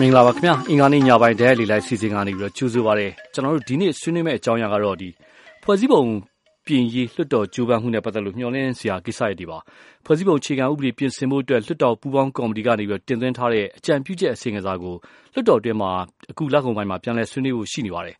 မင်္ဂလာပါခင်ဗျာအင်္ဂါနေ့ညပိုင်းတဲ့လေလိုက်စီစဉ်ကနေပြီးတော့ကြိုးဆိုပါရစေကျွန်တော်တို့ဒီနေ့ဆွေးနွေးမယ့်အကြောင်းအရာကတော့ဒီဖွဲ့စည်းပုံပြင်ရေးလွှတ်တော်ကြိုးပမ်းမှုနဲ့ပတ်သက်လို့မျှော်လင့်စရာကိစ္စတွေပါဖွဲ့စည်းပုံအခြေခံဥပဒေပြင်ဆင်မှုအတွက်လွှတ်တော်ပူးပေါင်းကော်မတီကနေပြီးတော့တင်သွင်းထားတဲ့အကြံပြုချက်အစီအစဉ်စာကိုလွှတ်တော်အတွင်းမှာအခုလကုန်ပိုင်းမှာပြန်လည်ဆွေးနွေးဖို့ရှိနေပါတယ်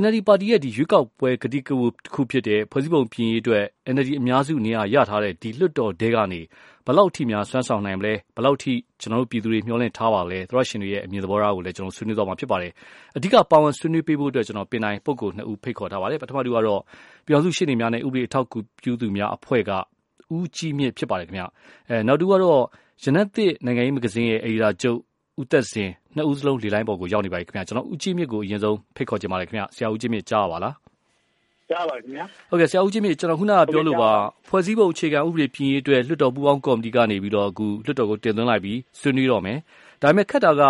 NLD ပါတီရဲ့ဒီရွေးကောက်ပွဲကတိကဝတ်တစ်ခုဖြစ်တဲ့ဖွဲ့စည်းပုံပြင်ရေးအတွက် NLD အများစုနေရာရထားတဲ့ဒီလွှတ်တော်တဲကနေ ဘလောက်ထိများဆွမ်းဆောင်နိုင်မလဲဘလောက်ထိကျွန်တော်တို့ပြည်သူတွေမျှော်လင့်ထားပါလဲသရရှင်တွေရဲ့အမြင်သဘောထားကိုလည်းကျွန်တော်ဆွေးနွေးသွားမှာဖြစ်ပါတယ်အဓိကပါဝင်ဆွေးနွေးပေးဖို့အတွက်ကျွန်တော်ပင်တိုင်းပုဂ္ဂိုလ်နှစ်ဦးဖိတ်ခေါ်ထားပါတယ်ပထမတူကတော့ပြည်အောင်စုရှင်းနေများနဲ့ဥပဒေအထောက်အကူပြုသူများအဖွဲ့ကဦးကြီးမြင့်ဖြစ်ပါတယ်ခင်ဗျအဲနောက်တူကတော့ရနက်သစ်နိုင်ငံရေးမဂဇင်းရဲ့အယ်ဒီတာချုပ်ဦးသက်စင်နှစ်ဦးစလုံးလေလိုင်းပေါ်ကိုရောက်နေပါပြီခင်ဗျကျွန်တော်ဦးကြီးမြင့်ကိုအရင်ဆုံးဖိတ်ခေါ်ချင်ပါတယ်ခင်ဗျဆရာဦးကြီးမြင့်ကြားပါလား ကြားပါခင်ဗျာဟုတ်ကဲ့ဆရာဦးကြီးမြင့်ကျွန်တော်ခုနကပြောလို့ပါဖွဲ့စည်းပုံအခြေခံဥပဒေပြင်ရေးအတွက်လွှတ်တော်ပူးပေါင်းကော်မတီကနေပြီးတော့အခုလွှတ်တော်ကိုတင်သွင်းလိုက်ပြီးဆွေးနွေးတော့မယ်ဒါပေမဲ့ခက်တာက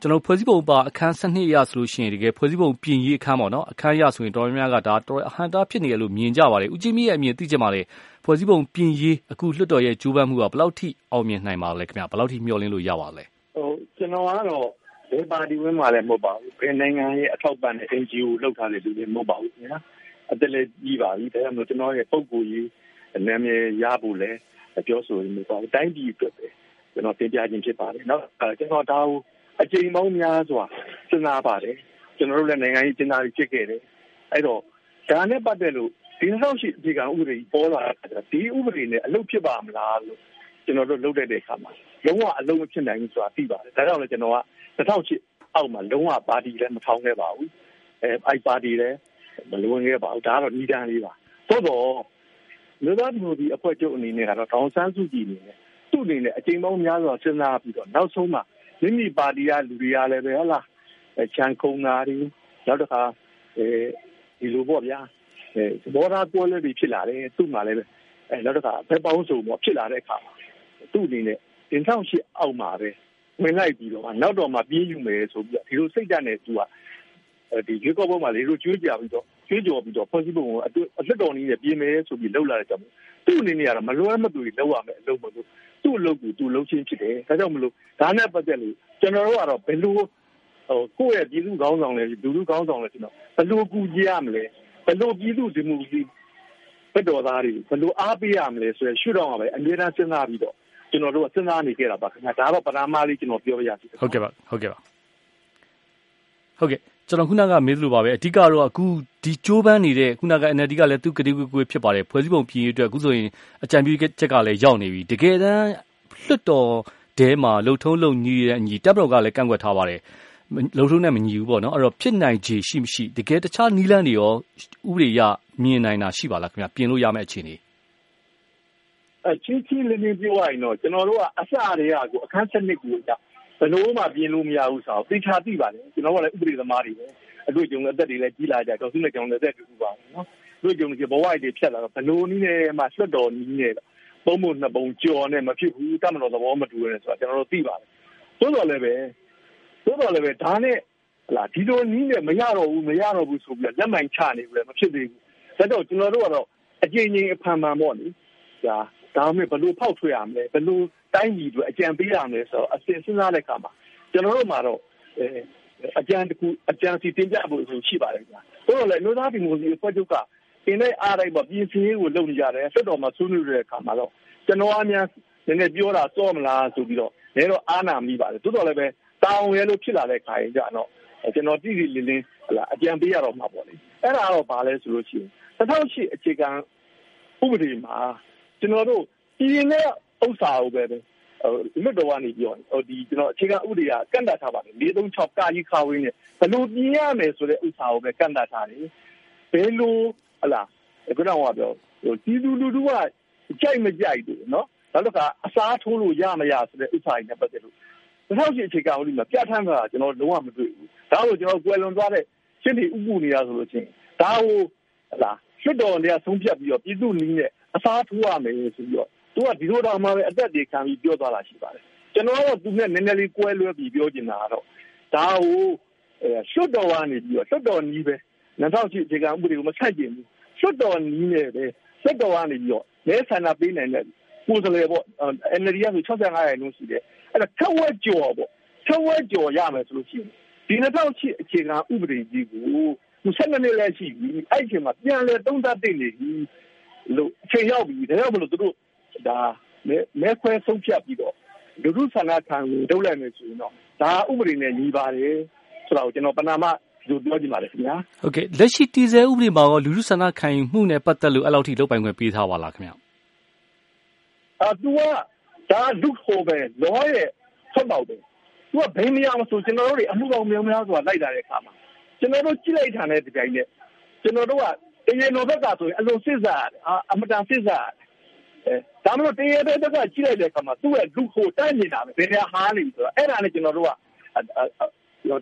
ကျွန်တော်ဖွဲ့စည်းပုံပါအခန်း12ရဆိုလို့ရှိရင်တကယ်ဖွဲ့စည်းပုံပြင်ရေးအခန်းပေါ့နော်အခန်းရဆိုရင်တော်တော်များများကဒါတော်အဟန်တာဖြစ်နေရလို့မြင်ကြပါတယ်ဦးကြီးမြင့်ရဲ့အမြင်သိချင်ပါလေဖွဲ့စည်းပုံပြင်ရေးအခုလွှတ်တော်ရဲ့ကြိုးပမ်းမှုကဘယ်လောက်ထိအောင်မြင်နိုင်ပါလဲခင်ဗျဘယ်လောက်ထိမျှော်လင့်လို့ရပါလဲဟိုကျွန်တော်ကတော့ဘယ်ပါတီဝင်မှလည်းမဟုတ်ပါဘူးဘယ်နိုင်ငံရဲ့အထောက်ပံ့တဲ့ NGO လောက်ထားတဲ့လူတွေမဟုတ်ပါဘူးခင်ဗျာ အသက်လည်းကြီးပါပြီဒါကြောင့်မို့ကျွန်တော်ရဲ့ပုံကိုယ်ရေးနာမည်ရဖို့လည်းပြောဆိုရမျိုးပါတိုင်းပြည်အတွက်ပဲကျွန်တော်တင်ပြခြင်းဖြစ်ပါတယ်နောက်ကျွန်တော်ဒါကိုအကြိမ်ပေါင်းများစွာစဉ်းစားပါတယ်ကျွန်တော်တို့လည်းနိုင်ငံရေးစဉ်းစားပြီးဖြစ်ခဲ့တယ်အဲ့တော့ဒါနဲ့ပတ်သက်လို့ဒီလောက်ရှိဒီကဥပဒေပေါ်လာတာဒီဥပဒေနဲ့အလုပ်ဖြစ်ပါမလားလို့ကျွန်တော်တို့လုပ်တဲ့တဲ့အခါမှာလုံးဝအလုံးမဖြစ်နိုင်ဘူးဆိုတာသိပါတယ်ဒါကြောင့်လည်းကျွန်တော်က2008အောက်မှာလုံးဝပါတီလည်းမထောင်ခဲ့ပါဘူးအဲအိုက်ပါတီလည်း မလွန်ခဲ့ပါဘူးဒါကတော့ဤတန်းလေးပါသို့တော့လူသားမျိုးဒီအဖွဲ့ချုပ်အနေနဲ့ကတော့တောင်ဆန်းစုကြည်အနေနဲ့သူ့အနေနဲ့အချိန်ပေါင်းများစွာစဉ်းစားပြီးတော့နောက်ဆုံးမှာမိမိပါတီကလူတွေကလည်းပဲဟုတ်လားချန်ခုံနာတွေနောက်တစ်ခါအဲဒီလိုပေါ့ဗျာအဲဘောဓာပွဲလေးတွေဖြစ်လာတယ်သူ့မှာလည်းပဲအဲနောက်တစ်ခါဘယ်ပေါင်းစုံပေါ့ဖြစ်လာတဲ့အခါမှာသူ့အနေနဲ့တင်ထောင်ရှိအောက်မှာပဲဝင်လိုက်ပြီးတော့နောက်တော့မှပြေးယူမယ်ဆိုပြီးဒီလိုစိတ်ဓာတ်နဲ့သူက ဒီရွေးကောက်ပွဲမှာလေတို့ကျွေးကြပြီးတော့ကျွေးကြော်ပြီးတော့ဖွဲ့စည်းပုံကိုအသက်တော်နည်းနဲ့ပြင်မယ်ဆိုပြီးလှုပ်လာတဲ့ကြောင့်သူ့အနေနဲ့ကတော့မလွဲမသွေလောက်ရမယ်အလုပ်မလို့သူ့အလုပ်ကိုသူလှုပ်ချင်းဖြစ်တယ်ဒါကြောင့်မလို့ဒါနဲ့ပတ်သက်လို့ကျွန်တော်တို့ကတော့ဘယ်လိုဟိုကိုယ့်ရဲ့ပြည်သူခေါင်းဆောင်လဲလူလူခေါင်းဆောင်လဲကျွန်တော်ဘယ်လိုကူကြရမလဲဘယ်လိုပြည်သူဒီမိုကရေစီဘက်တော်သားတွေဘယ်လိုအားပေးရမလဲဆိုရရှုတော့မှာပဲအများအားစဉ်းစားပြီးတော့ကျွန်တော်တို့ကစဉ်းစားနေကြတာပါခင်ဗျာဒါတော့ပထမလေးကျွန်တော်ပြောရစီဟုတ်ကဲ့ပါဟုတ်ကဲ့ပါဟုတ်ကဲ့ ကျွန်တော်ခုနကမေးသလိုပါပဲအဓိကတော့အခုဒီကြိုးပမ်းနေတဲ့ခုနက NLD ကလည်းသူကတိကွေးကွေးဖြစ်ပါတယ်ဖွဲ့စည်းပုံပြည်ရေးအတွက်အခုဆိုရင်အကြံပြုချက်ကလည်းရောက်နေပြီတကယ်တမ်းလွတ်တော်တဲမှာလှုပ်ထုံးလုံညီတဲ့အညီတပ်တော်ကလည်းကန့်ကွက်ထားပါတယ်လှုပ်ထုံးနဲ့မညီဘူးပေါ့နော်အဲ့တော့ဖြစ်နိုင်ခြေရှိမရှိတကယ်တခြားနီးလန်းတွေရောဥပဒေရမြင်နိုင်တာရှိပါလားခင်ဗျပြင်လို့ရမယ့်အခြေအနေအချင်းချင်းလေးလေးပြောရရင်တော့ကျွန်တော်တို့ကအစတွေကကိုအခန်းစနစ်ကို ဘယ်လိုမှပြင်လို့မရဘူးဆိုတော့သိချာသိပါတယ်ကျွန်တော်ကလည်းဥပဒေသမားတွေပဲအတွေ့အကြုံအသက်တွေလည်းကြီးလာကြတော့သူနဲ့ကျွန်တော်လည်းအသက်တူပါနော်တွေ့ကြုံကြီးဘဝတွေဖြတ်လာတော့ဘလို့နည်းနဲ့မှဆွတ်တော်နည်းနဲ့ပုံမှုနှစ်ပုံကြော်နဲ့မဖြစ်ဘူးတမတော်သဘောမတူရဲဆိုတာကျွန်တော်တို့သိပါတယ်သို့တော်လည်းပဲသို့တော်လည်းပဲဒါနဲ့ဟလာဒီလိုနည်းနဲ့မရတော့ဘူးမရတော့ဘူးဆိုပြီးလက်မှန်ချနေပြီမဖြစ်သေးဘူးဒါတော့ကျွန်တော်တို့ကတော့အကြိမ်ကြိမ်အဖန်ဖန်ပေါ့လေဒါဒါမှမဟုတ်ဘလို့ဖောက်ထွေရမလဲဘလို့ တိုင်းပြည်အတွက်အကြံပေးရမယ်ဆိုတော့အစဉ်စဉ်းစားတဲ့အခါမှာကျွန်တော်တို့မှာတော့အဲအကြံတခုအကြံစီတင်ပြဖို့ဆိုရှိပါတယ်ကွာ။ဆိုတော့လေလူသားဒီမိုကရေစီအဖွဲ့ချုပ်ကအင်းနဲ့အားတိုင်းပေါ့ပြည်စည်းရေးကိုလုပ်နေကြတယ်ဆက်တော်မှာဆွေးနွေးတဲ့အခါမှာတော့ကျွန်တော်အများနည်းနည်းပြောတာစောမလားဆိုပြီးတော့လည်းတော့အားနာမိပါတယ်တိုးတော်လည်းပဲတာဝန်ရဲလို့ဖြစ်လာတဲ့ခါရင်ကြတော့ကျွန်တော်တည်တည်လင်းလင်းဟလာအကြံပေးရတော့မှာပေါ့လေအဲ့ဒါတော့ဘာလဲဆိုလို့ရှိရင်2008အခြေခံဥပဒေမှာကျွန်တော်တို့ပြည်နဲ့ဥစ္စာကိုပဲ လွတ်တော်ကနေပြောဟိုဒီကျွန်တော်အခြေခံဥပဒေကကန့်တတ်ထားပါတယ်436ကာကြီးခါဝင်းနဲ့ဘယ်လိုပြင်ရမယ်ဆိုတဲ့ဥစ္စာကိုပဲကန့်တတ်ထားတယ်ဘယ်လိုဟလာခုနကပြောဟိုတီးသူလူလူကကြိုက်မကြိုက်ဘူးနော်နောက်တစ်ခါအစားထိုးလို့ရမရဆိုတဲ့ဥစ္စာတွေနဲ့ပတ်သက်လို့2008အခြေခံဥပဒေမှာပြဋ္ဌာန်းတာကျွန်တော်လုံးဝမတွေ့ဘူးဒါကိုကျွန်တော်ကွယ်လွန်သွားတဲ့ရှင်းနေဥပဒေရဆိုလို့ချင်းဒါကိုဟလာလွတ်တော်နေရာဆုံးဖြတ်ပြီးတော့ပြည်သူနည်းနဲ့အစားထိုးရမယ်ဆိုပြီးတော့ သူကဒီလိုတော့မှပဲအသက်တွေခံပြီးပြောသွားတာရှိပါတယ်ကျွန်တော်ကတော့သူနဲ့နည်းနည်းလေးကွဲလွဲပြီးပြောချင်တာကတော့ဒါကိုရွှတ်တော်ကနေပြီးတော့ရွှတ်တော်နီးပဲ2008အခြေခံဥပဒေကိုမဆက်ကျင်ဘူးရွှတ်တော်နီးနဲ့ပဲရွှတ်တော်ကနေပြီးတော့လဲဆန္ဒပေးနိုင်တဲ့ကိုယ်စားလှယ်ပေါ့ NLD ကဆို65ရာခိုင်နှုန်းရှိတယ်အဲ့ဒါခက်ဝက်ကြော်ပေါ့ထက်ဝက်ကျော်ရမယ်ဆိုလို့ရှိရင်ဒီ2008အခြေခံဥပဒေကြီးကိုသူ12နှစ်လည်းရှိပြီအဲ့ဒီအချိန်မှာပြန်လဲသုံးသပ်တင်နေပြီလို့အချိန်ရောက်ပြီဒါကြောင့်မလို့သူတို့ ဒါမဲခွဲဆုံးဖြတ်ပြီးတော့လူထုဆန္ဒခံကိုလုပ်လိုက်မယ်ဆိုရင်တော့ဒါဥပဒေနဲ့ညီပါတယ်ဆိုတော့ကျွန်တော်ပဏာမလို့ပြောကြည့်ပါလေခင်ဗျာဟုတ်ကဲ့လက်ရှိတည်ဆဲဥပဒေမှာရောလူထုဆန္ဒခံယူမှုနဲ့ပတ်သက်လို့အဲ့လောက်ထိလုပ်ပိုင်ခွင့်ပေးထားပါလားခင်ဗျာအာသူကဒါလူခိုပဲလောရဲ့ဆက်ပေါက်တယ်သူကဘယ်မရမဆိုကျွန်တော်တို့တွေအမှုကောင်မြောင်များဆိုတာလိုက်လာတဲ့အခါမှာကျွန်တော်တို့ကြည့်လိုက်တာနဲ့ဒီတိုင်းနဲ့ကျွန်တော်တို့ကတရေလိုဘက်ကဆိုရင်အလိုစစ်စားအမတန်စစ်စား အဲဒါမှမဟုတ်တရေဘက်ကကြည့်လိုက်တဲ့အခါမှာသူ့ရဲ့လူခိုတိုက်နေတာပဲဘယ်နေရာဟားနေဆိုတော့အဲ့ဒါနဲ့ကျွန်တော်တို့က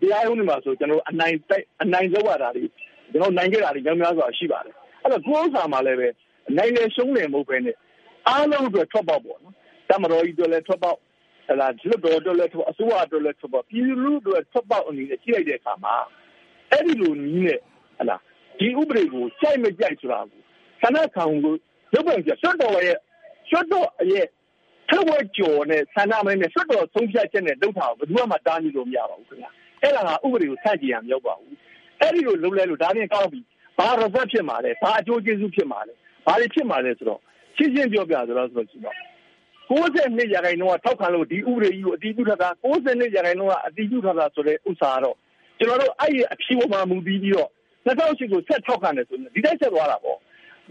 တရားရုံးတွေမှာဆိုကျွန်တော်တို့အနိုင်တိုက်အနိုင်လောက်ရတာတွေကျွန်တော်နိုင်ခဲ့တာတွေများများစွာရှိပါတယ်အဲ့တော့ကိုယ်ဥစ္စာမှာလည်းပဲနိုင်လေရှုံးတယ်မဟုတ်ပဲနဲ့အားလုံးအတွက်ထွက်ပေါက်ပေါ့နော်တမတော်ကြီးတို့လည်းထွက်ပေါက်ဟလာလွတ်တော်တို့လည်းထွက်အစိုးရတို့လည်းထွက်ပေါက်ပြည်လူတို့ထွက်ပေါက်အနေနဲ့ကြည့်လိုက်တဲ့အခါမှာအဲ့ဒီလိုနည်းနဲ့ဟလာဒီဥပဒေကိုကြိုက်မကြိုက်ဆိုတာကိုဆန္ဒခံကိုရုပ်ပုံပြဆွတ်တော်ရဲ့ ဆွတ်တော်ရဲ့ထဝက်ကျော်နဲ့ဆန္ဒမဲနဲ့ဆွတ်တော်ဆုံးဖြတ်ချက်နဲ့လုပ်တာကိုဘယ်သူမှတားမြစ်လို့မရပါဘူးခင်ဗျာအဲ့ဒါကဥပဒေကိုဆန့်ကျင်ရမရောက်ပါဘူးအဲ့ဒီလိုလုပ်လဲလို့ဒါပြင်ကောင်းပြီဘာရဇက်ဖြစ်မှာလဲဘာအကျိုးကျေးဇူးဖြစ်မှာလဲဘာတွေဖြစ်မှာလဲဆိုတော့ရှင်းရှင်းပြောပြဆိုတော့ဆိုတော့62ရာခိုင်နှုန်းကထောက်ခံလို့ဒီဥပဒေကြီးကိုအတည်ပြုထားတာ62ရာခိုင်နှုန်းကအတည်ပြုထားတာဆိုတဲ့ဥစ္စာကတော့ကျွန်တော်တို့အဲ့ဒီအဖြေပေါ်မှာမူတည်ပြီးတော့2008ကိုဆက်ထောက်ခံတယ်ဆိုရင်ဒီတိုင်းဆက်သွားတာပေါ့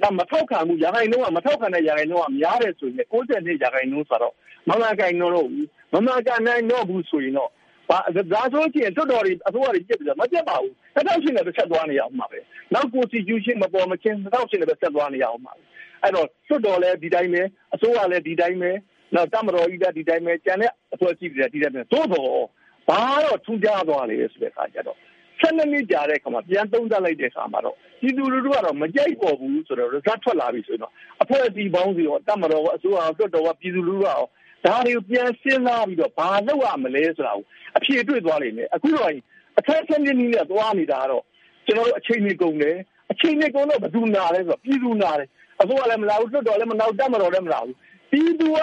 ဒါမထောက်ခံမှုရာခိုင်နှုန်းကမထောက်ခံတဲ့ရာခိုင်နှုန်းကများတယ်ဆိုရင်62ရာခိုင်နှုန်းဆိုတော့မမကိုင်တော့ဘူးမမကနိုင်တော့ဘူးဆိုရင်တော့ဘာဒါဆိုရင်တော်တော်လေးအစိုးရတွေပြစ်ပြီးတော့မပြတ်ပါဘူး2008နဲ့ဆက်သွားနေရအောင်ပါပဲနောက် constitution မပေါ်မချင်း2008နဲ့ဆက်သွားနေရအောင်ပါအဲ့တော့တော်တော်လည်းဒီတိုင်းပဲအစိုးရလည်းဒီတိုင်းပဲနောက်တမတော်ကြီးကဒီတိုင်းပဲကျန်တဲ့အဖွဲ့အစည်းတွေကဒီတိုင်းပဲသို့တော့ဘာတော့ထူးခြားသွားလေဆိုတဲ့အခါကျတော့ ဆက်နှစ်နှစ်ကြာတဲ့အခါမှာပြန်သုံးသပ်လိုက်တဲ့အခါမှာတော့ပြည်သူလူထုကတော့မကြိုက်ပေါ်ဘူးဆိုတော့ result ထွက်လာပြီဆိုတော့အဖွဲ့အစည်းပေါင်းစီရောတမတော်ကအစိုးရတော်တော်ကပြည်သူလူထုကရောဒါတွေကိုပြန်စဉ်းစားပြီးတော့ဘာလုပ်ရမလဲဆိုတာကိုအဖြေတွေ့သွားလိမ့်မယ်အခုတော့အခက်အခဲနည်းနည်းနဲ့သွားနေတာကတော့ကျွန်တော်တို့အချိန်ကြီးကုန်တယ်အချိန်ကြီးကုန်တော့ဘယ်သူနာလဲဆိုတော့ပြည်သူနာတယ်အစိုးရလည်းမလာဘူးလွတ်တော်လည်းမနာဘူးတမတော်လည်းမလာဘူးပြည်သူက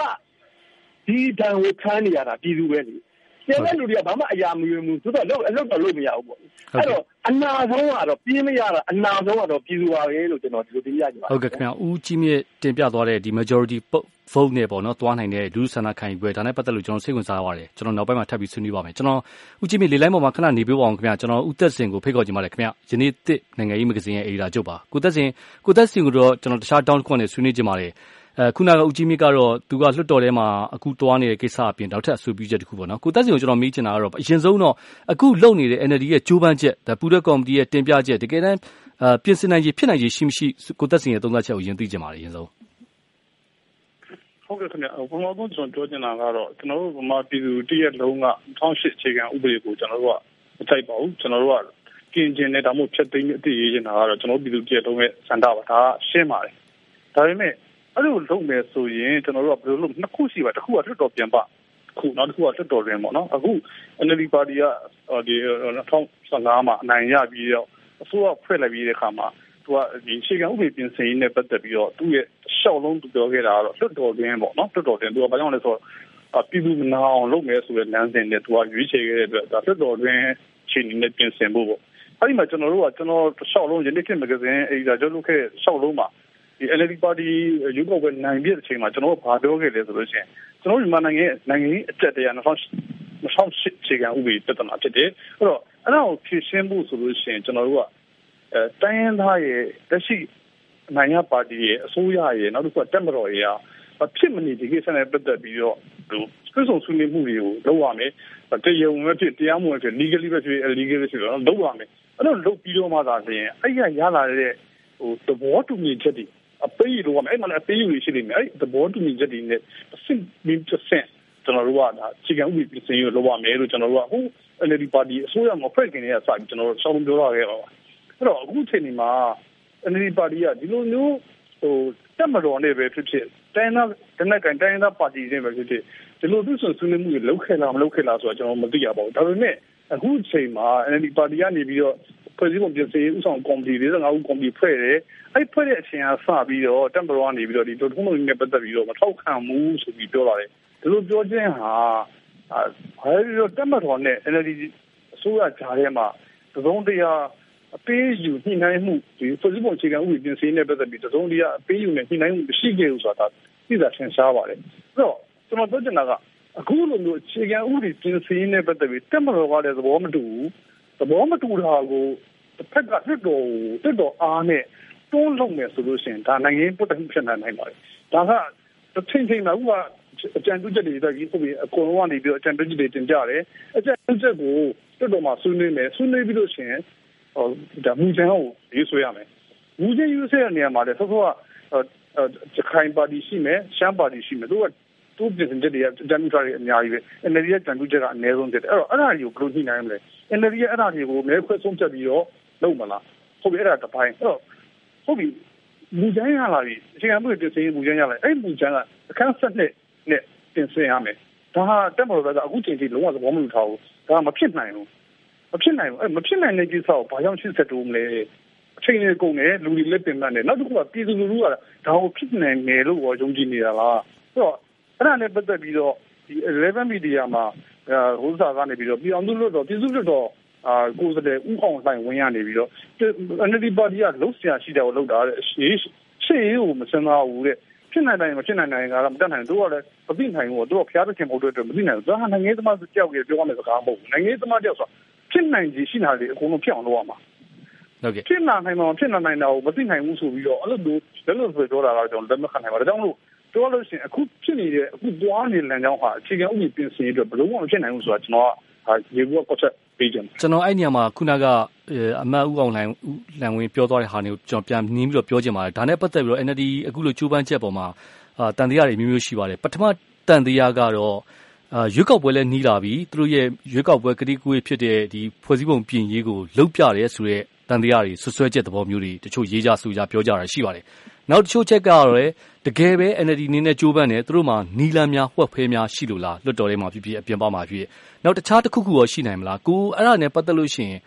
ဒီတန်ကိုခန်းနေရတာပြည်သူပဲလေ ကျန်တဲ့လူတွေကဘာမှအရာမယူဘူးသူတို့တော့အလုပ်တော့လုပ်မရဘူးပေါ့အဲ့တော့အနာဆုံးကတော့ပြင်းမရတာအနာဆုံးကတော့ပြည်သူပါပဲလို့ကျွန်တော်ဒီလိုတင်ပြချင်ပါတယ်ဟုတ်ကဲ့ခင်ဗျာဦးကြီးမြင့်တင်ပြသွားတဲ့ဒီ majority vote နဲ့ပေါ့နော်သွားနိုင်တဲ့လူဆန္ဒခံယူပွဲဒါနဲ့ပတ်သက်လို့ကျွန်တော်စိတ်ဝင်စားပါတယ်ကျွန်တော်နောက်ပိုင်းမှာထပ်ပြီးဆွေးနွေးပါမယ်ကျွန်တော်ဦးကြီးမြင့်လေလိုင်းပေါ်မှာခဏနေပြပါအောင်ခင်ဗျာကျွန်တော်ဦးသက်စင်ကိုဖိတ်ခေါ်ကြပါမယ်ခင်ဗျာယနေ့တစ်နိုင်ငံရေးမဂ္ဂဇင်းရဲ့အေဒါကျုပ်ပါကိုသက်စင်ကိုသက်စင်ကိုတော့ကျွန်တော်တခြား down ခွန်းနဲ့ဆွေးနွေးကြပါမယ်အဲ ခုနက ဦးကြီးမြင့်ကတော့ သူက လွှတ်တော်ထဲမှာ အခုတွားနေတဲ့ကိစ္စအပြင် နောက်ထပ် အဆိုပြုချက်တစ်ခုပေါ့နော်ကိုသက်စီကို ကျွန်တော် မေးချင်တာကတော့ အရင်ဆုံးတော့ အခုလုပ်နေတဲ့ NLD ရဲ့ ကြိုးပမ်းချက်ဒါပူတဲ့ကော်မတီရဲ့ တင်ပြချက် တကယ်တမ်းအပြင်ဆင်နိုင်ရေးဖြစ်နိုင်ရေးရှိမရှိ ကိုသက်စီရဲ့ သုံးသပ်ချက်ကိုယဉ်သိချင်ပါတယ်အရင်ဆုံးဟုတ်ကဲ့ခင်ဗျာဘုံတော်ကျွန်တော်ပြောချင်တာကတော့ ကျွန်တော်တို့ ဗမာပြည်သူတရက်လုံးက2008အခြေခံဥပဒေကို ကျွန်တော်တို့ကမတိုက်ပါဘူး ကျွန်တော်တို့ကကင်ကျင်နဲ့ဒါမှမဟုတ်ဖြတ်သိမ်းအတည်ရေးနေတာကတော့ ကျွန်တော်ပြည်သူတရက်လုံးရဲ့စံတာပါ ဒါ ရှင်းပါတယ် ဒါပေမဲ့ အဲ့လိုလုပ်မယ်ဆိုရင်ကျွန်တော်တို့ကဘယ်လိုလုပ်နှစ်ခုရှိပါတစ်ခုကလွတ်တော်ပြန်ပါခုနောက်တစ်ခုကလွတ်တော်တွင်ပေါ့နော်အခု NLD ပါတီကဒီ2015မှာအနိုင်ရပြီးတော့အစိုးရဖွဲ့လိုက်ပြီးတဲ့အခါမှာသူကဒီရှေ့ကဥပဒေပြင်ဆင်ရေးနဲ့ပတ်သက်ပြီးတော့သူ့ရဲ့ရှောက်လုံးသူပြောခဲ့တာကတော့လွတ်တော်တွင်ပေါ့နော်လွတ်တော်တွင်သူကဘာကြောင့်လဲဆိုတော့ပြည်သူမနာအောင်လုပ်မယ်ဆိုတဲ့လမ်းစဉ်နဲ့သူကရွေးချယ်ခဲ့တဲ့အတွက်ဒါလွတ်တော်တွင်ချိန်နေနဲ့ပြင်ဆင်ဖို့ပေါ့အဲ့ဒီမှာကျွန်တော်တို့ကကျွန်တော်ရှောက်လုံးယနေ့ခေတ်မဂ္ဂဇင်းအေဒီတာကျွန်တော်လုပ်ခဲ့ရှောက်လုံးမှာ ဒီ NLD ပါတီရုပ်ောက်ပဲနိုင်ပြတဲ့အချိန်မှာကျွန်တော်တို့ဘာပြောခဲ့လဲဆိုလို့ရှိရင်ကျွန်တော်တို့မြန်မာနိုင်ငံနိုင်ငံရေးအကျက်တရား2008ခြေခံဥပဒေပြဿနာဖြစ်တယ်အဲ့တော့အဲ့ဒါကိုဖြေရှင်းဖို့ဆိုလို့ရှိရင်ကျွန်တော်တို့ကအဲတိုင်းရင်းသားရဲ့တက်ရှိနိုင်ငံပါတီရဲ့အစိုးရရဲ့နောက်တစ်ခုကတက်မတော်ရဲ့အဖြစ်မနေဒီကိစ္စနဲ့ပတ်သက်ပြီးတော့ဟိုပြည်စုံဆွေးနွေးမှုတွေကိုလုပ်ရမယ်တရားဝင်ဖြစ်တရားမဝင်ဖြစ် legally ပဲဖြစ် illegal ပဲဖြစ်တော့လုပ်ရမယ်အဲ့တော့လုပ်ပြီးတော့မှသာဆိုရင်အဲ့ရရလာတဲ့ဟိုသဘောတူညီချက်တွေ အပေးလို့အဲ့မှာလည်းအပေးယူရှိနေတယ်အဲ့သဘောတူညီချက်တွေနဲ့အဆင့်မင်းတစ်ဆင့်ကျွန်တော်တို့ကဒါခြေကဥပဒေပြင်ဆင်ရေးလုပ်ရမယ်လို့ကျွန်တော်တို့ကဟို NLD ပါတီအစိုးရမှာဖွဲ့ခင်နေရစပြီးကျွန်တော်တို့ဆောင်းပြောရခဲ့ပါပါအဲ့တော့အခုချိန်ဒီမှာ NLD ပါတီကဒီလိုမျိုးဟိုတက်မတော်နဲ့ပဲဖြစ်ဖြစ်တိုင်းသားတနက်ကန်တိုင်းသားပါတီတွေပဲဖြစ်ဖြစ်ဒီလိုသူ့ဆွဆွေးနွေးမှုတွေလုပ်ခဲ့လားမလုပ်ခဲ့လားဆိုတော့ကျွန်တော်မသိရပါဘူးဒါပေမဲ့အခုချိန်မှာ NLD ပါတီကနေပြီးတော့ ဖွဲ့စည်းပုံပြင်ဆင်ရေးဥဆောင်ကော်မတီ45ဦးကော်မတီဖွဲ့တယ်အဲ့ဖွဲ့တဲ့အချိန်ကစပြီးတော့တမ်ဘရောကနေပြီးတော့ဒီဒုထုံးလုံးနဲ့ပတ်သက်ပြီးတော့မထောက်ခံဘူးဆိုပြီးပြောလာတယ်ဒီလိုပြောခြင်းဟာဘာလို့လဲတက်မတော်နဲ့ NLD အစိုးရကြားထဲမှာသစုံတရားအပေးယူညှိနှိုင်းမှုဒီဖွဲ့စည်းပုံအခြေခံဥပဒေပြင်ဆင်တဲ့ပတ်သက်ပြီးသစုံတရားအပေးယူနဲ့ညှိနှိုင်းမှုမရှိခဲ့ဘူးဆိုတာသိတာထင်ရှားပါတယ်အဲ့တော့ကျွန်တော်ပြောချင်တာကအခုလိုမျိုးအခြေခံဥပဒေပြင်ဆင်တဲ့ပတ်သက်ပြီးတက်မတော်ကလည်းသဘောမတူဘူးသဘောမတူတာကို တစ်ဖက်ကတစ်တော်တစ်တော်အားနဲ့တွန်းလုံးမယ်ဆိုလို့ရှိရင်ဒါနိုင်ငံရေးပုတ်တမှုဖြစ်နိုင်နိုင်ပါတယ်ဒါကတစ်ချိန်ချိန်မှာဥပမာအကြံပြုချက်တွေတက်ပြီးပုံပြီးအကုန်လုံးကနေပြီးတော့အကြံပြုချက်တွေတင်ကြတယ်အကြံပြုချက်ကိုတက်တော်မှာဆွေးနွေးမယ်ဆွေးနွေးပြီးလို့ရှိရင်ဟိုဒါမူချမ်းကိုရေးဆွဲရမယ်မူချမ်းရေးဆွဲတဲ့နေရာမှာလည်းဆောစောကစခိုင်ပါတီရှိမယ်ရှမ်းပါတီရှိမယ်သူကသူပြင်ဆင်ချက်တွေအကြံပြုထားတွေအများကြီးပဲ NLD ရဲ့ကြံပြုချက်ကအနည်းဆုံးဖြစ်တယ်အဲ့တော့အဲ့ဒါတွေကိုဘယ်လိုညှိနှိုင်းမလဲ NLD ရဲ့အဲ့ဒါတွေကိုမဲခွဲဆုံးဖြတ်ပြီးတော့ လုပ်မလားဟုတ်ပြီအဲ့ဒါတစ်ပိုင်းအဲ့တော့ဟုတ်ပြီမူချမ်းရလာပြီအချိန်ကမှုတင်စင်မူချမ်းရလာအဲ့မူချမ်းကအခန်းဆက်နဲ့နဲ့တင်စင်ရမယ်ဒါဟာတက်မလို့ပဲအခုချိန်ထိလုံးဝသဘောမတူထားဘူးဒါကမဖြစ်နိုင်ဘူးမဖြစ်နိုင်ဘူးအဲ့မဖြစ်နိုင်တဲ့ကိစ္စကိုဘာကြောင့်ရှင်းဆက်တိုးမလဲအချိန်ကြီးကုန်တယ်လူတွေလက်ပင်မှတ်တယ်နောက်တစ်ခုကပြည်သူလူထုကဒါကိုဖြစ်နိုင်တယ်လို့ယုံကြည်နေတာလားဆိုတော့အဲ့ဒါနဲ့ပတ်သက်ပြီးတော့ဒီ11 media မှာဟိုစားကနေပြီးတော့ပြည်အောင်စုလွတ်တော်ပြည်စုလွတ်တော် အာကိုယ်စတဲ့ဥအောင်ဆိုင်ဝင်ရနေပြီးတော့ NLD ပါတီကလှုပ်ရှားရှိတယ်ကိုလှုပ်တာတဲ့ရှေးရှေးကိုမစမ်းသားဘူးတဲ့ဖြစ်နိုင်တယ်မဖြစ်နိုင်နိုင်ကတော့မတတ်နိုင်တို့ကလည်းမသိနိုင်ဘူးတို့ကဖျားတဲ့ခင်ဖို့အတွက်မသိနိုင်ဘူးဒါဟာနိုင်ငံသမားကြောက်ရပြောရမယ့်စကားမဟုတ်ဘူးနိုင်ငံသမားကြောက်ဆိုဖြစ်နိုင်ကြီးရှိတာလေအကုန်လုံးဖြစ်အောင်လုပ်ရမှာဟုတ်ကဲ့ဖြစ်နိုင်မှာဖြစ်နိုင်တာကိုမသိနိုင်ဘူးဆိုပြီးတော့အဲ့လိုမျိုးလက်လို့ဆိုပြောတာကတော့ကျွန်တော်လက်မခံနိုင်ပါဘူးဒါကြောင့်မလို့ပြောလို့ရှိရင်အခုဖြစ်နေတဲ့အခုတွားနေလမ်းကြောင်းဟာအခြေခံဥပဒေပြင်ဆင်ရေးအတွက်ဘယ်လိုမှမဖြစ်နိုင်ဘူးဆိုတာကျွန်တော်ကရေဘူးကော့ချက် ပေးကြတယ်ကျွန်တော်အဲ့နေရာမှာခုနကအမတ်ဦးအောင်လှိုင်လန်ဝင်းပြောသွားတဲ့ဟာတွေကိုကျွန်တော်ပြန်နှင်းပြီးတော့ပြောချင်ပါတယ်ဒါနဲ့ပတ်သက်ပြီးတော့ NLD အခုလိုကြိုးပမ်းချက်ပေါ်မှာအာတန်တရားတွေမျိုးမျိုးရှိပါတယ်ပထမတန်တရားကတော့အာရွေးကောက်ပွဲလည်းနှီးလာပြီသူတို့ရဲ့ရွေးကောက်ပွဲကတိကူးဖြစ်တဲ့ဒီဖွဲ့စည်းပုံပြင်ရေးကိုလှုပ်ပြတယ်ဆိုရဲ တန်တရားတွေဆွဆွဲချက်သဘောမျိုးတွေတချို့ရေးကြဆူကြပြောကြတာရှိပါတယ်နောက်တချို့ချက်ကတော့လည်းတကယ်ပဲ NLD နည်းနဲ့ကြိုးပမ်းတယ်သူတို့မှာနီလန်းများဝှက်ဖဲများရှိလို့လားလွတ်တော်ထဲမှာဖြစ်ဖြစ်အပြင်ပမှာဖြစ်နောက်တခြားတစ်ခုခုရောရှိနိုင်မလားကိုအဲ့ဒါနဲ့ပတ်သက်လို့ရှိရင်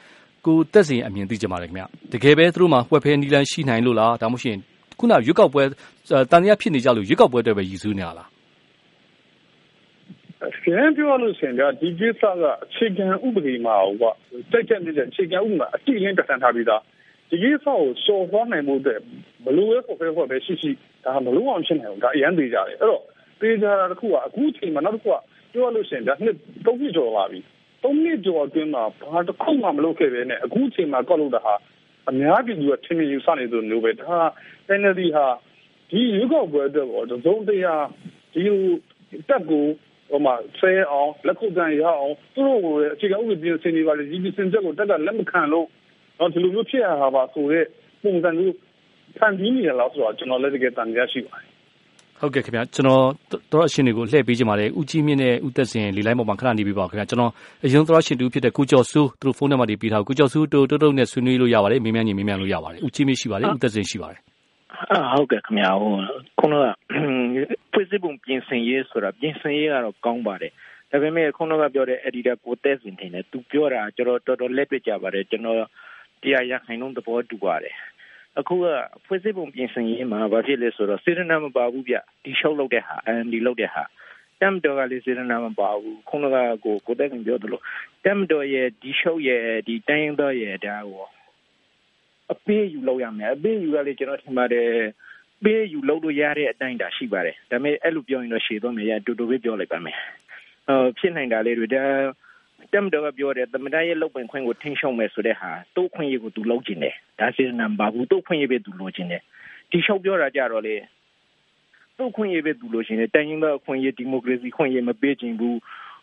ကိုတက်စီအမြင်သိကြပါလေခင်ဗျတကယ်ပဲသူတို့မှာဝှက်ဖဲနီလန်းရှိနိုင်လို့လားဒါမှမဟုတ်ရှင်ခုနရွေးကောက်ပွဲတန်တရားဖြစ်နေကြလို့ရွေးကောက်ပွဲအတွက်ပဲရည်စူးနေရလား ပြန်ပြောလို့ရှင်ကဒီကိစ္စကအခြေခံဥပဒေမှာဟိုကတိုက်ချက်နေတဲ့အခြေခံဥပဒေမှာအတိအလင်းပြဋ္ဌာန်းထားပြီးသားဒီကိစ္စကိုစော်သွားနိုင်မှုအတွက်ဘလို့ပဲဖို့ပဲဖို့ပဲရှိရှိဒါမလို့အောင်ဖြစ်နိုင်ဘူးဒါအရန်သေးကြတယ်အဲ့တော့သေးကြတာတစ်ခုကအခုချိန်မှာနောက်တစ်ခုကပြောလို့ရှင်ဒါနှစ်သုံးနှစ်ကျော်ပါပြီသုံးနှစ်ကျော်အတွင်းမှာဘာတစ်ခုမှမလုပ်ခဲ့ပဲနဲ့အခုချိန်မှာကောက်လို့တာဟာအများပြည်သူကထင်မြင်ယူဆနေသူမျိုးပဲဒါ NLD ဟာဒီရွေးကောက်ပွဲအတွက်တော့သုံးတရားဒီတက်ကို ဟိုမှာဆဲအောင်လက်ခုပ်ကန်ရအောင်သူတို့ကိုအခြေခံဥပဒေပြင်ဆင်နေပါလေဒီပြင်ဆင်ချက်ကိုတက်ကလက်မခံလို့တော့ဒီလိုမျိုးဖြစ်ရတာပါဆိုတော့ပုံစံမျိုးဖန်တီးနေရလားဆိုတော့ကျွန်တော်လည်းတကယ်တန်တရားရှိပါတယ်ဟုတ်ကဲ့ခင်ဗျာကျွန်တော်တော့အရှင်တွေကိုလှည့်ပေးကြပါလေဦးကြီးမြင့်နဲ့ဦးသက်စင်လေလိုင်းပေါ်မှာခဏနေပြီးပါခင်ဗျာကျွန်တော်အရင်တော့ရှင်တူဖြစ်တဲ့ကိုကျော်စိုးသူတို့ဖုန်းနံပါတ်တွေပေးထားကိုကျော်စိုးတိုးတိုးတိုးနဲ့ဆွေးနွေးလို့ရပါတယ်မင်းမြန်းကြီးမင်းမြန်းလို့ရပါတယ်ဦးကြီးမြင့်ရှိပါတယ်ဦးသက်စင်ရှိပါတယ်ဟုတ်ကဲ့ခင်ဗျာဟိုခုနက ဖွဲ့စည်းပုံပြင်ဆင်ရေးဆိုတာပြင်ဆင်ရေးကတော့ကောင်းပါတယ်ဒါပေမဲ့ခုနကပြောတဲ့ editor ကိုသက်စင်တင်တယ်သူပြောတာကျွန်တော်တော်တော်လက်တွေ့ကြပါတယ်ကျွန်တော်တရားရခိုင်နှုန်းသဘောတူပါတယ်အခုကဖွဲ့စည်းပုံပြင်ဆင်ရေးမှာဘာဖြစ်လဲဆိုတော့စေတနာမပါဘူးဗျဒီရှုပ်လုပ်တဲ့ဟာအန်ဒီလုပ်တဲ့ဟာတမ်တော်ကလည်းစေတနာမပါဘူးခုနကကိုကိုတဲ့ကပြောသလိုတမ်တော်ရဲ့ဒီရှုပ်ရဲ့ဒီတိုင်းတော်ရဲ့ဒါကိုအပေးယူလုပ်ရမယ်အပေးယူကလည်းကျွန်တော်ထင်ပါတယ် ပေးယူလုပ်လို့ရတဲ့အတိုင်းတာရှိပါတယ်ဒါပေမဲ့အဲ့လိုပြောရင်တော့ရှည်သွားမယ်ရတူတူပဲပြောလိုက်ပါမယ်ဟိုဖြစ်နိုင်တာလေးတွေဒါတက်မတော်ကပြောတယ်သမဒရဲ့လုပ်ပင်ခွင့်ကိုထိန်းချုပ်မယ်ဆိုတဲ့ဟာသူ့ခွင့်ရကိုသူလုပ်ကျင်တယ်ဒါစေနံပါဘူးသူ့ခွင့်ရပဲသူလိုချင်တယ်ဒီလျှောက်ပြောတာကြတော့လေသူ့ခွင့်ရပဲသူလိုချင်တယ်တိုင်းရင်းသားခွင့်ရဒီမိုကရေစီခွင့်ရမပေးချင်ဘူး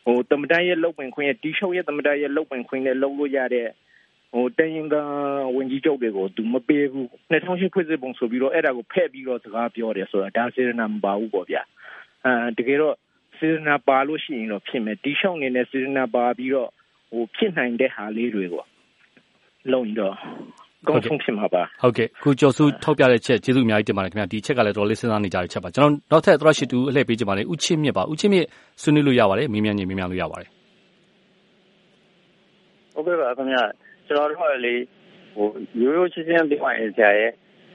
ဟိုသမဒရဲ့လုပ်ပင်ခွင့်ရဒီလျှောက်ရဲ့သမဒရဲ့လုပ်ပင်ခွင့်နဲ့လုပ်လို့ရတဲ့ ဟိုတိုင်းရင်းသားဝင်ကြီးချုပ်တွေကိုသူမပေးဘူး2008ဖွဲ့စည်းပုံဆိုပြီးတော့အဲ့ဒါကိုဖဲ့ပြီးတော့စကားပြောတယ်ဆိုတာဒါစေနံမပါဘူးပေါ့ဗျာအဲတကယ်တော့စေတနာပါလို့ရှိရင်တော့ဖြစ်မယ်ဒီလျှောက်နေတဲ့စေတနာပါပြီးတော့ဟိုဖြစ်နိုင်တဲ့ဟာလေးတွေကိုလုံရင်တော့ကောင်းဆုံးဖြစ်မှာပါဟုတ်ကဲ့ခုကျော်စုထောက်ပြတဲ့ချက်ကျေးဇူးအများကြီးတင်ပါတယ်ခင်ဗျာဒီချက်ကလည်းတော်လေးစဉ်းစားနေကြတဲ့ချက်ပါကျွန်တော်နောက်ထပ်သရရှိတူအလှည့်ပေးကြပါလေဥချင်းမြင့်ပါဥချင်းမြင့်ဆွေးနွေးလို့ရပါတယ်မင်းမြန်ကြီးမင်းမြန်လို့ရပါတယ်ဟုတ်ကဲ့ပါခင်ဗျာ ကျွန်တော်တို့ကလေဟိုရိုးရိုးချင်းချင်းပြောရင်ဆရာရဲ့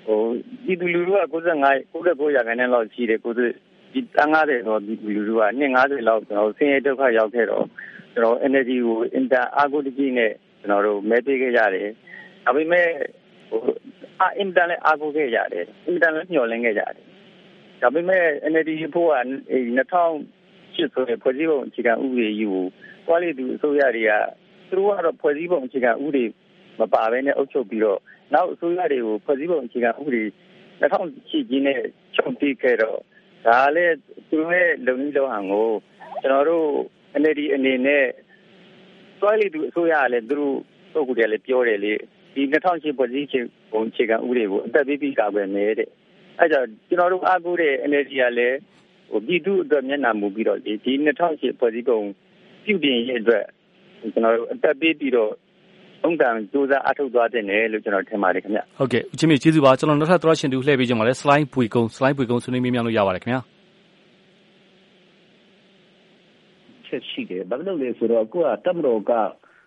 ဟိုဒီလူလူက95 99ရာခိုင်နှုန်းလောက်ရှိတယ်ကိုယ်ဒီဒီတန်း90တော့ဒီလူလူကနှစ်90လောက်ကျွန်တော်ဆင်းရဲဒုက္ခရောက်ခဲ့တော့ကျွန်တော် energy ကို inter အာကိုတကြီးနဲ့ကျွန်တော်တို့မဲပေးခဲ့ကြတယ်ဒါပေမဲ့ဟိုအာ inter လည်းအာကိုခဲ့ကြတယ် inter လည်းညှော်လင်းခဲ့ကြတယ်ဒါပေမဲ့ energy ဖို့က2008ဆိုတဲ့ဖွဲ့စည်းပုံအခြေခံဥပဒေကြီးကိုကွာလီတူအစိုးရတွေက သူတို့ကတော့ဖွဲ့စည်းပုံအခြေခံဥပဒေမပါဘဲနဲ့အုပ်ချုပ်ပြီးတော့နောက်အစိုးရတွေကိုဖွဲ့စည်းပုံအခြေခံဥပဒေ2008ကြီးနဲ့ချုပ်တီးခဲ့တော့ဒါလည်းသူတို့ရဲ့လုံကြီးလုံဟန်ကိုကျွန်တော်တို့ NLD အနေနဲ့တွိုင်းလီသူအစိုးရကလည်းသူတို့ပုဂ္ဂိုလ်တွေလည်းပြောတယ်လေဒီ2008ဖွဲ့စည်းပုံအခြေခံဥပဒေကိုအသက်ပေးပြီးကာကွယ်မယ်တဲ့အဲကြောင့်ကျွန်တော်တို့အားကိုးတဲ့ NLD ကလည်းဟိုပြည်သူအတွက်မျက်နှာမူပြီးတော့ဒီ2008ဖွဲ့စည်းပုံပြုပြင်ရေးအတွက် ကျွန်တော်တို့အသက်ပေးပြီးတော့ုံတန်စူးစမ်းအထောက်သွားတဲ့နယ်လို့ကျွန်တော်ထင်ပါတယ်ခင်ဗျဟုတ်ကဲ့ဦးချင်းမြေကျေးဇူးပါကျွန်တော်နောက်ထပ်သရရှင်တူလှည့်ပေးကြပါလဲ slide ပွေကုန်း slide ပွေကုန်းဆွေးနွေးမြင်လို့ရပါတယ်ခင်ဗျာချက်ရှိတယ်ဘာလို့လဲဆိုတော့ကိုကတမတော်က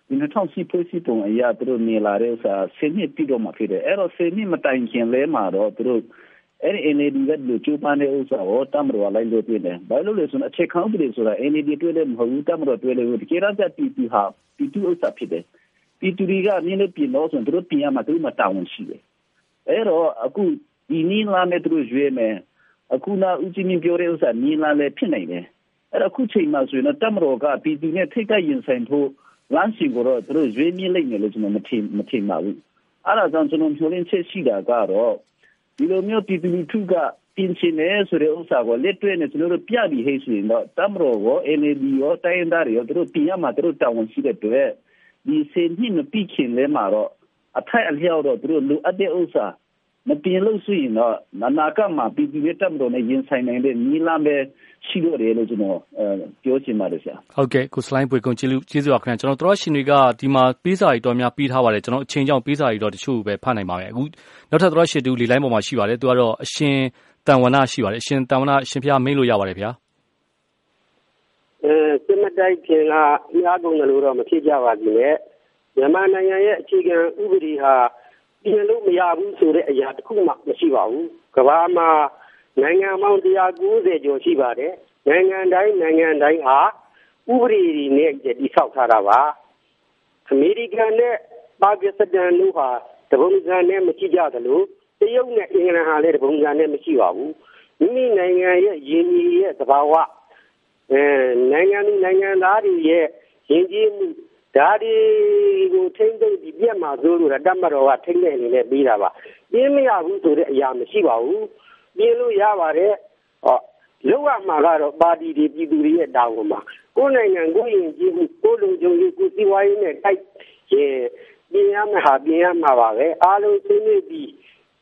ဒီ2010ဖွဲ့စည်းပုံအရာသူတို့နေလာတဲ့ဥစ္စာဆင်းနှစ်ပြီးတော့မှဖြစ်တယ်အဲ့တော့ဆင်းနှစ်မတိုင်ခင်လဲမှာတော့သူတို့ အဲ့ဒီ NAD ကလူချိုးပန်းတဲ့ဥစ္စာကိုတမတော်လိုက်လို့ပြင်တယ်ဘာလို့လဲဆိုတော့အခြေခံဥပဒေဆိုတာ NAD တွေ့တယ်မဟုတ်ဘူးတမတော်တွေ့တယ်ဒီကိရတဲ့ PP ဟာ PP ဥစ္စာဖြစ်တယ်ပြည်သူတွေကနည်းနည်းပြင်တော့ဆိုရင်တို့ပြင်ရမှာတို့မှတာဝန်ရှိတယ်အဲ့တော့အခုဒီနည်းလာနဲ့တို့ရွေးမယ်အခုနောက်ဦးကြီးမြင့်ပြောတဲ့ဥစ္စာနည်းလာလည်းဖြစ်နိုင်တယ်အဲ့တော့အခုချိန်မှာဆိုရင်တော့တမတော်ကပြည်သူနဲ့ထိတ်ကရင်ဆိုင်ဖို့လမ်းစီကိုတော့တို့ရွေးမြင့်လိုက်မယ်လို့ကျွန်တော်မထင်မထင်ပါဘူးအဲ့ဒါကြောင့်ကျွန်တော်ပြောရင်းချက်ရှိတာကတော့ ဒီလိုမျိုးပြည်သူလူထုကပြင်ချင်တယ်ဆိုတဲ့ဥစ္စာကိုလက်တွေ့နဲ့ကျွန်တော်တို့ပြပြီးဟိဆိုရင်တော့တမတော်ကို NLD ရောတိုင်းသားတွေရောတို့ပြင်ရမှာတို့တာဝန်ရှိတဲ့အတွက်ဒီစေနှစ်မပြီးခင်လဲမှာတော့အထိုက်အလျောက်တော့သူတို့လူအပ်တဲ့ဥစ္စာ မပြင်လို့ဆိုရင်တော့နာနာကမှာပြည်ပြည်ရဲ့တပ်မတော်နဲ့ရင်ဆိုင်နိုင်တဲ့နီလာပဲရှိလို့တယ်လို့ကျွန်တော်ပြောချင်ပါတယ်ဆရာဟုတ်ကဲ့ကိုစလိုင်းပွေကုန်ကျေးဇူးကျေးဇူးပါခင်ဗျာကျွန်တော်တို့ရှင်တွေကဒီမှာပေးစာတွေတော်များပေးထားပါတယ်ကျွန်တော်အချိန်ကြောင့်ပေးစာတွေတော့တချို့ပဲဖတ်နိုင်ပါမယ်အခုနောက်ထပ်တို့ရှင်တူလီလိုင်းပေါ်မှာရှိပါတယ်သူကတော့အရှင်တန်ဝနာရှိပါတယ်အရှင်တန်ဝနာအရှင်ဖျားမိတ်လို့ရပါတယ်ဗျာအဲစစ်မတိုက်ခင်ကအများကုန်တယ်လို့တော့မဖြစ်ကြပါဘူးလေမြန်မာနိုင်ငံရဲ့အခြေခံဥပဒေဟာ ပြင်လို့မရဘူးဆိုတဲ့အရာတစ်ခုမှမရှိပါဘူးကမ္ဘာမှာနိုင်ငံပေါင်း190ကျော်ရှိပါတယ်နိုင်ငံတိုင်းနိုင်ငံတိုင်းဟာဥပဒေတွေနဲ့တည်ဆောက်ထားတာပါအမေရိကန်နဲ့ပါကစ္စတန်တို့ဟာတပုံစံနဲ့မရှိကြသလိုတရုတ်နဲ့အင်္ဂလန်ဟာလည်းတပုံစံနဲ့မရှိပါဘူးမိမိနိုင်ငံရဲ့ရင်းကြီးရဲ့သဘာဝအဲနိုင်ငံနိုင်ငံသားတွေရဲ့ရင်းကြီးမှု ဒါတွေကိုထိမ့်သိမ့်ပြီးပြက်မှာဆိုလို့တတ်မတော်ကထိမ့်တဲ့အနေနဲ့ပြီးတာပါပြင်းမရဘူးဆိုတဲ့အရာမရှိပါဘူးပြင်းလို့ရပါတယ်ဟောလောက်ရမှာကတော့ပါတီတွေပြည်သူတွေရဲ့တာဝန်ပါကိုယ်နိုင်ငံကိုယ်ရင်ကြီးမှုကိုယ်လုံခြုံရေးကိုစီးပွားရေးနဲ့တိုက်ရင်ပြင်ရမှာဟာပြင်ရမှာပါပဲအားလုံးသိနေပြီး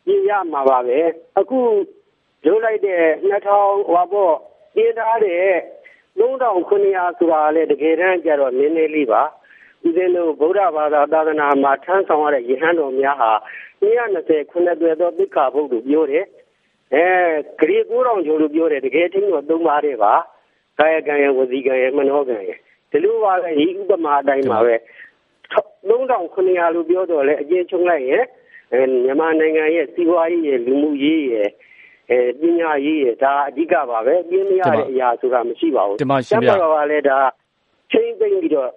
ပြင်ရမှာပါပဲအခုလုပ်လိုက်တဲ့2000ဟောပေါ့ပြင်ထားတဲ့3900ဆိုတာလည်းတကယ်တမ်းကျတော့နည်းနည်းလေးပါ ဦးဇင်းတို့ဗုဒ္ဓဘာသာသာသနာမှာထမ်းဆောင်ရတဲ့ယဟန်တော်များဟာ220ခုနှစ်သွဲသောသိက္ခာပုဒ်လို့ပြောတယ်အဲဂရေ9000ကျော်လို့ပြောတယ်တကယ်ချင်းတော့သုံးပါတယ်ပါကာယကံရဝစီကံရမနောကံရဒီလိုပါပဲဤဥပမာအတိုင်းပါပဲ3900လို့ပြောတော့လေအကျဉ်းချုပ်လိုက်ရင်အဲမြန်မာနိုင်ငံရဲ့စီးပွားရေးရဲ့လူမှုရေးရဲ့အဲပညာရေးရဲ့ဒါအဓိကပါပဲပြင်းမရတဲ့အရာဆိုတာမရှိပါဘူးတမရှင်ဗျာကလည်းဒါချင်းသိမ့်ပြီးတော့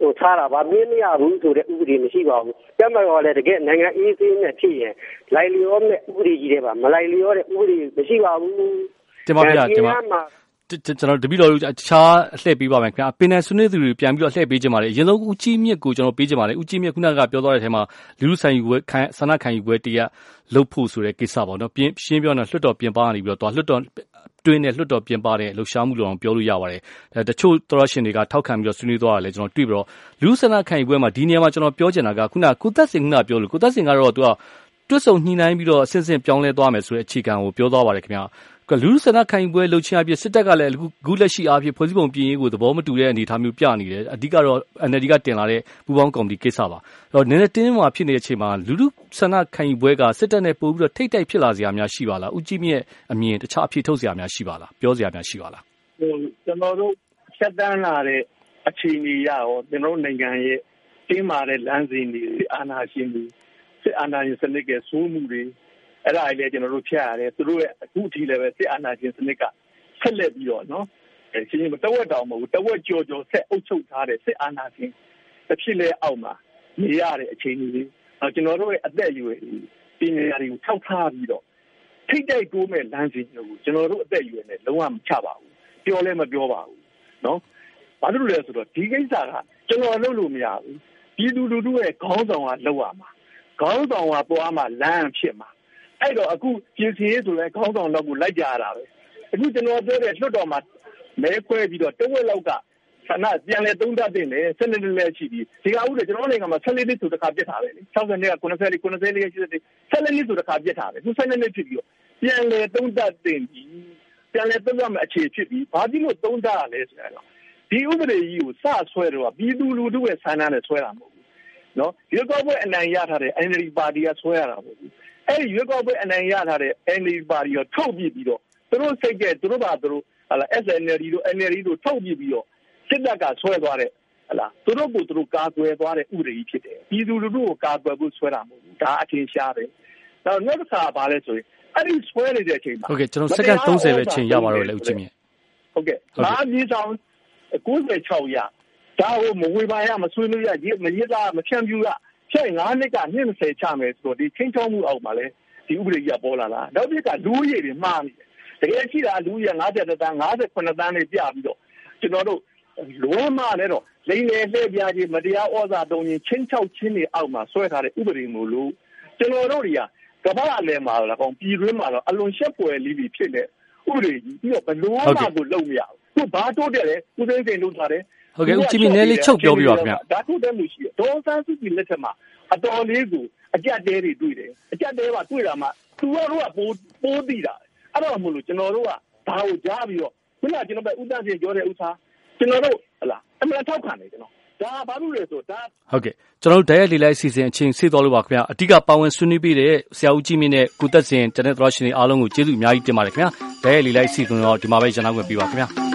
ဟိုထားတာပါမင်းမရဘူးဆိုတဲ့ဥပဒေမရှိပါဘူးတမတော်လည်းတကယ်နိုင်ငံအေးဆေးနဲ့ဖြစ်ရင်လိုက်လျောမဲ့ဥပဒေကြီးတွေပါမလိုက်လျောတဲ့ဥပဒေမရှိပါဘူးတင်ပါဗျာတင်ပါ ကျွန်တော်တပိတော်တခြားအလှည့်ပေးပါမယ်ခင်ဗျာပင်နယ်ဆွေးနွေးသူတွေပြန်ပြီးတော့အလှည့်ပေးကြပါလေအရင်ဆုံးဦးကြီးမြင့်ကိုကျွန်တော်ပေးကြပါလေဦးကြီးမြင့်ခုနကပြောသွားတဲ့အထဲမှာလူလူဆိုင်ယူပွဲခံဆန္ဒခံယူပွဲတရလုတ်ဖို့ဆိုတဲ့ကိစ္စပေါ့နော်ပြင်းရှင်းပြောနေလွှတ်တော်ပြင်ပကနေပြီးတော့သွားလွှတ်တော်တွင်းနဲ့လွှတ်တော်ပြင်ပတဲ့လှုပ်ရှားမှုလို့ပြောလို့ရပါတယ်။တချို့သောရရှင်တွေကထောက်ခံပြီးတော့ဆွေးနွေးသွားတာလည်းကျွန်တော်တွေ့ပြီးတော့လူဆန္ဒခံယူပွဲမှာဒီနေရာမှာကျွန်တော်ပြောချင်တာကခုနကုသက်စင်ကပြောလို့ကုသက်စင်ကတော့သူကတွတ်ဆုံညှိနှိုင်းပြီးတော့အစဉ်စဉ်ပြောင်းလဲသွားမယ်ဆိုတဲ့အခြေခံကိုပြောသွားပါတယ်ခင်ဗျာ လူဆန္ဒခံယူပွဲလှုပ်ချင်းအဖြစ်စစ်တပ်ကလည်း အခုလက်ရှိအားဖြင့် ဖွဲ့စည်းပုံပြင်ရေးကို သဘောမတူတဲ့ အနေအထားမျိုး ပြနေတယ် အဓိကတော့ NLD က တင်လာတဲ့ ပူးပေါင်းကော်မတီကိစ္စပါအဲ့တော့ နည်းနည်းတင်းမှာဖြစ်နေတဲ့အချိန်မှာ လူလူဆန္ဒခံယူပွဲက စစ်တပ်နဲ့ ပို့ပြီးတော့ ထိတ်တိုက်ဖြစ်လာစရာများ ရှိပါလား ဦးကြီးမြင့်အမြင် တခြားအဖြစ်ထုတ်စရာများ ရှိပါလား ပြောစရာများ ရှိပါလားဟိုကျွန်တော်တို့ဆက်တန်းလာတဲ့ အခြေအနေရရော ကျွန်တော်တို့နိုင်ငံရဲ့ တင်းမာတဲ့ လမ်းစဉ်တွေ အာဏာရှင်တွေ စစ်အာဏာရှင်စနစ်ကဆိုးမှုတွေ အဲ့ဒါလည်းကျွန်တော်တို့ဖျက်ရတယ်သူတို့ရဲ့အခုအထိလည်းပဲစစ်အာဏာရှင်စနစ်ကရဆက်လက်ပြီးတော့နော်အဲရှင်ကြီးမတဝက်တောင်မဟုတ်တဝက်ကြော်ကြော်ဆက်အုပ်ချုပ်ထားတဲ့စစ်အာဏာရှင်တစ်ဖြစ်လဲအောက်မှာနေရတဲ့အခြေအနေလေးကျွန်တော်တို့ရဲ့အသက်အရွယ်ပညာတွေကိုထောက်ထားပြီးတော့ထိတ်တိုက်တိုးမဲ့လမ်းစဉ်ကိုကျွန်တော်တို့အသက်အရွယ်နဲ့လုံးဝမချပါဘူးပြောလဲမပြောပါဘူးနော်ဘာလို့လဲဆိုတော့ဒီကိစ္စကကျွန်တော်လုပ်လို့မရဘူးပြည်သူလူထုရဲ့ခေါင်းဆောင်ကလုပ်ရမှာခေါင်းဆောင်ကသွားမှလမ်းဖြစ်မှာ အဲ့တော့အခုပြင်စင်ရေးဆိုလဲခေါင်းဆောင်တော့ကိုလိုက်ကြရတာပဲအခုကျွန်တော်ပြောတဲ့လွတ်တော်မှာမဲခွဲပြီးတော့တဝက်လောက်ကဆန္ဒပြန်လဲသုံးသပ်တင်တယ်ဆက်နေလည်းရှိပြီးဒီကဥဒေကျွန်တော်နိုင်ငံမှာ14နှစ်ဆိုတခါပြစ်ထားတယ်လေ60နှစ်က90 90လေးရှိတယ်ဆက်လက်နှစ်ဆိုတခါပြစ်ထားတယ်သူဆက်လက်နှစ်ဖြစ်ပြီးတော့ပြန်လဲသုံးသပ်တင်ပြီးပြန်လဲသုံးသပ်မဲ့အခြေဖြစ်ပြီးဘာဖြစ်လို့သုံးသပ်ရလဲဆိုတော့ဒီဥပဒေကြီးကိုစဆွဲတော့ပြည်သူလူထုရဲ့ဆန္ဒနဲ့ဆွဲတာမဟုတ်ဘူးနော်ရွေးကောက်ပွဲအနိုင်ရထားတဲ့ NLD ပါတီကဆွဲရတာမဟုတ်ဘူး အဲ့ဒီရွေးကောက်ပွဲအနိုင်ရထားတဲ့ NLD ပါတီကိုထုတ်ပြပြီးတော့သူတို့စိတ်ကသူတို့ပါသူတို့ဟာလာ SNLD တို့ NLD တို့ထုတ်ပြပြီးတော့စစ်တပ်ကဆွဲသွားတဲ့ဟလာသူတို့ကိုသူတို့ကာကွယ်သွားတဲ့ဥပဒေကြီးဖြစ်တယ်ပြည်သူလူထုကိုကာကွယ်ဖို့ဆွဲတာမဟုတ်ဘူးဒါအထင်ရှားတယ်နောက်နောက်တစ်ခါပါလဲဆိုရင်အဲ့ဒီဆွဲနေတဲ့အချိန်မှာဟုတ်ကဲ့ကျွန်တော်စက္ကန့်30ပဲချိန်ရပါတော့လေဦးကြီးမြင့်ဟုတ်ကဲ့မာမြေဆောင်96ရဒါကိုမဝေပါရမဆွေးနွေးရမရတာမဖြန့်ပြူရ ဖြန့်9နှစ်က20ချမယ်ဆိုတော့ဒီချင်းချောင်းမှုအောက်မှာလဲဒီဥပဒေကြီးပေါ်လာလားနောက်တစ်ခါလူရည်တွေမှားနေတယ်တကယ်ရှိတာလူရည်50တန်း58တန်းနဲ့ပြပြီးတော့ကျွန်တော်တို့လောမလည်းတော့လိန်လေလှည့်ပြခြင်းမတရားဩဇာတုံးခြင်းချင်းချောက်ခြင်းတွေအောက်မှာဆွဲထားတဲ့ဥပဒေမျိုးလို့ကျွန်တော်တို့တွေကကမ္ဘာအလယ်မှာတော့ကောင်းပြည်တွင်းမှာတော့အလွန်ရှက်ပွယ်လေးပြီးဖြစ်နေဥပဒေကြီးပြီးတော့ဘလို့မှကိုလုံမရဘူးသူဘာတိုးတယ်လဲဦးသိန်းစိန်လုပ်ထားတယ် ဟုတ်ကဲ့ဦးကြည်မြင့်လေးချုပ်ပြောပြပါခင်ဗျာဒါတိုးတယ်မှုရှိတယ်ဒေါ်ဆန်းစုကြည်လက်ထက်မှာအတော်လေးကိုအကြက်တဲတွေတွေ့တယ်အကြက်တဲကတွေ့တာမှသူတို့ကပိုးပိုးတည်တာအဲ့တော့မလို့ကျွန်တော်တို့ကဒါကိုကြားပြီးတော့ခုနကကျွန်တော်ပဲဥဒ္ဒရှင်ပြောတဲ့ဥစားကျွန်တော်တို့ဟလာအမှန်ထောက်ခံတယ်ကျွန်တော်ဒါဘာလို့လဲဆိုဒါဟုတ်ကဲ့ကျွန်တော်တို့တရားလေးလိုက်အစီအစဉ်အချင်းဆေးတော်လို့ပါခင်ဗျာအဓိကပါဝင်ဆွေးနွေးပေးတဲ့ဆရာဦးကြီးမြင့်နဲ့ကုသက်စင်တနက်သရရှင်တွေအားလုံးကိုကျေးဇူးအများကြီးတင်ပါတယ်ခင်ဗျာတရားလေးလိုက်အစီအစဉ်တော့ဒီမှာပဲကျွန်တော်ဝင်ပြပါခင်ဗျာ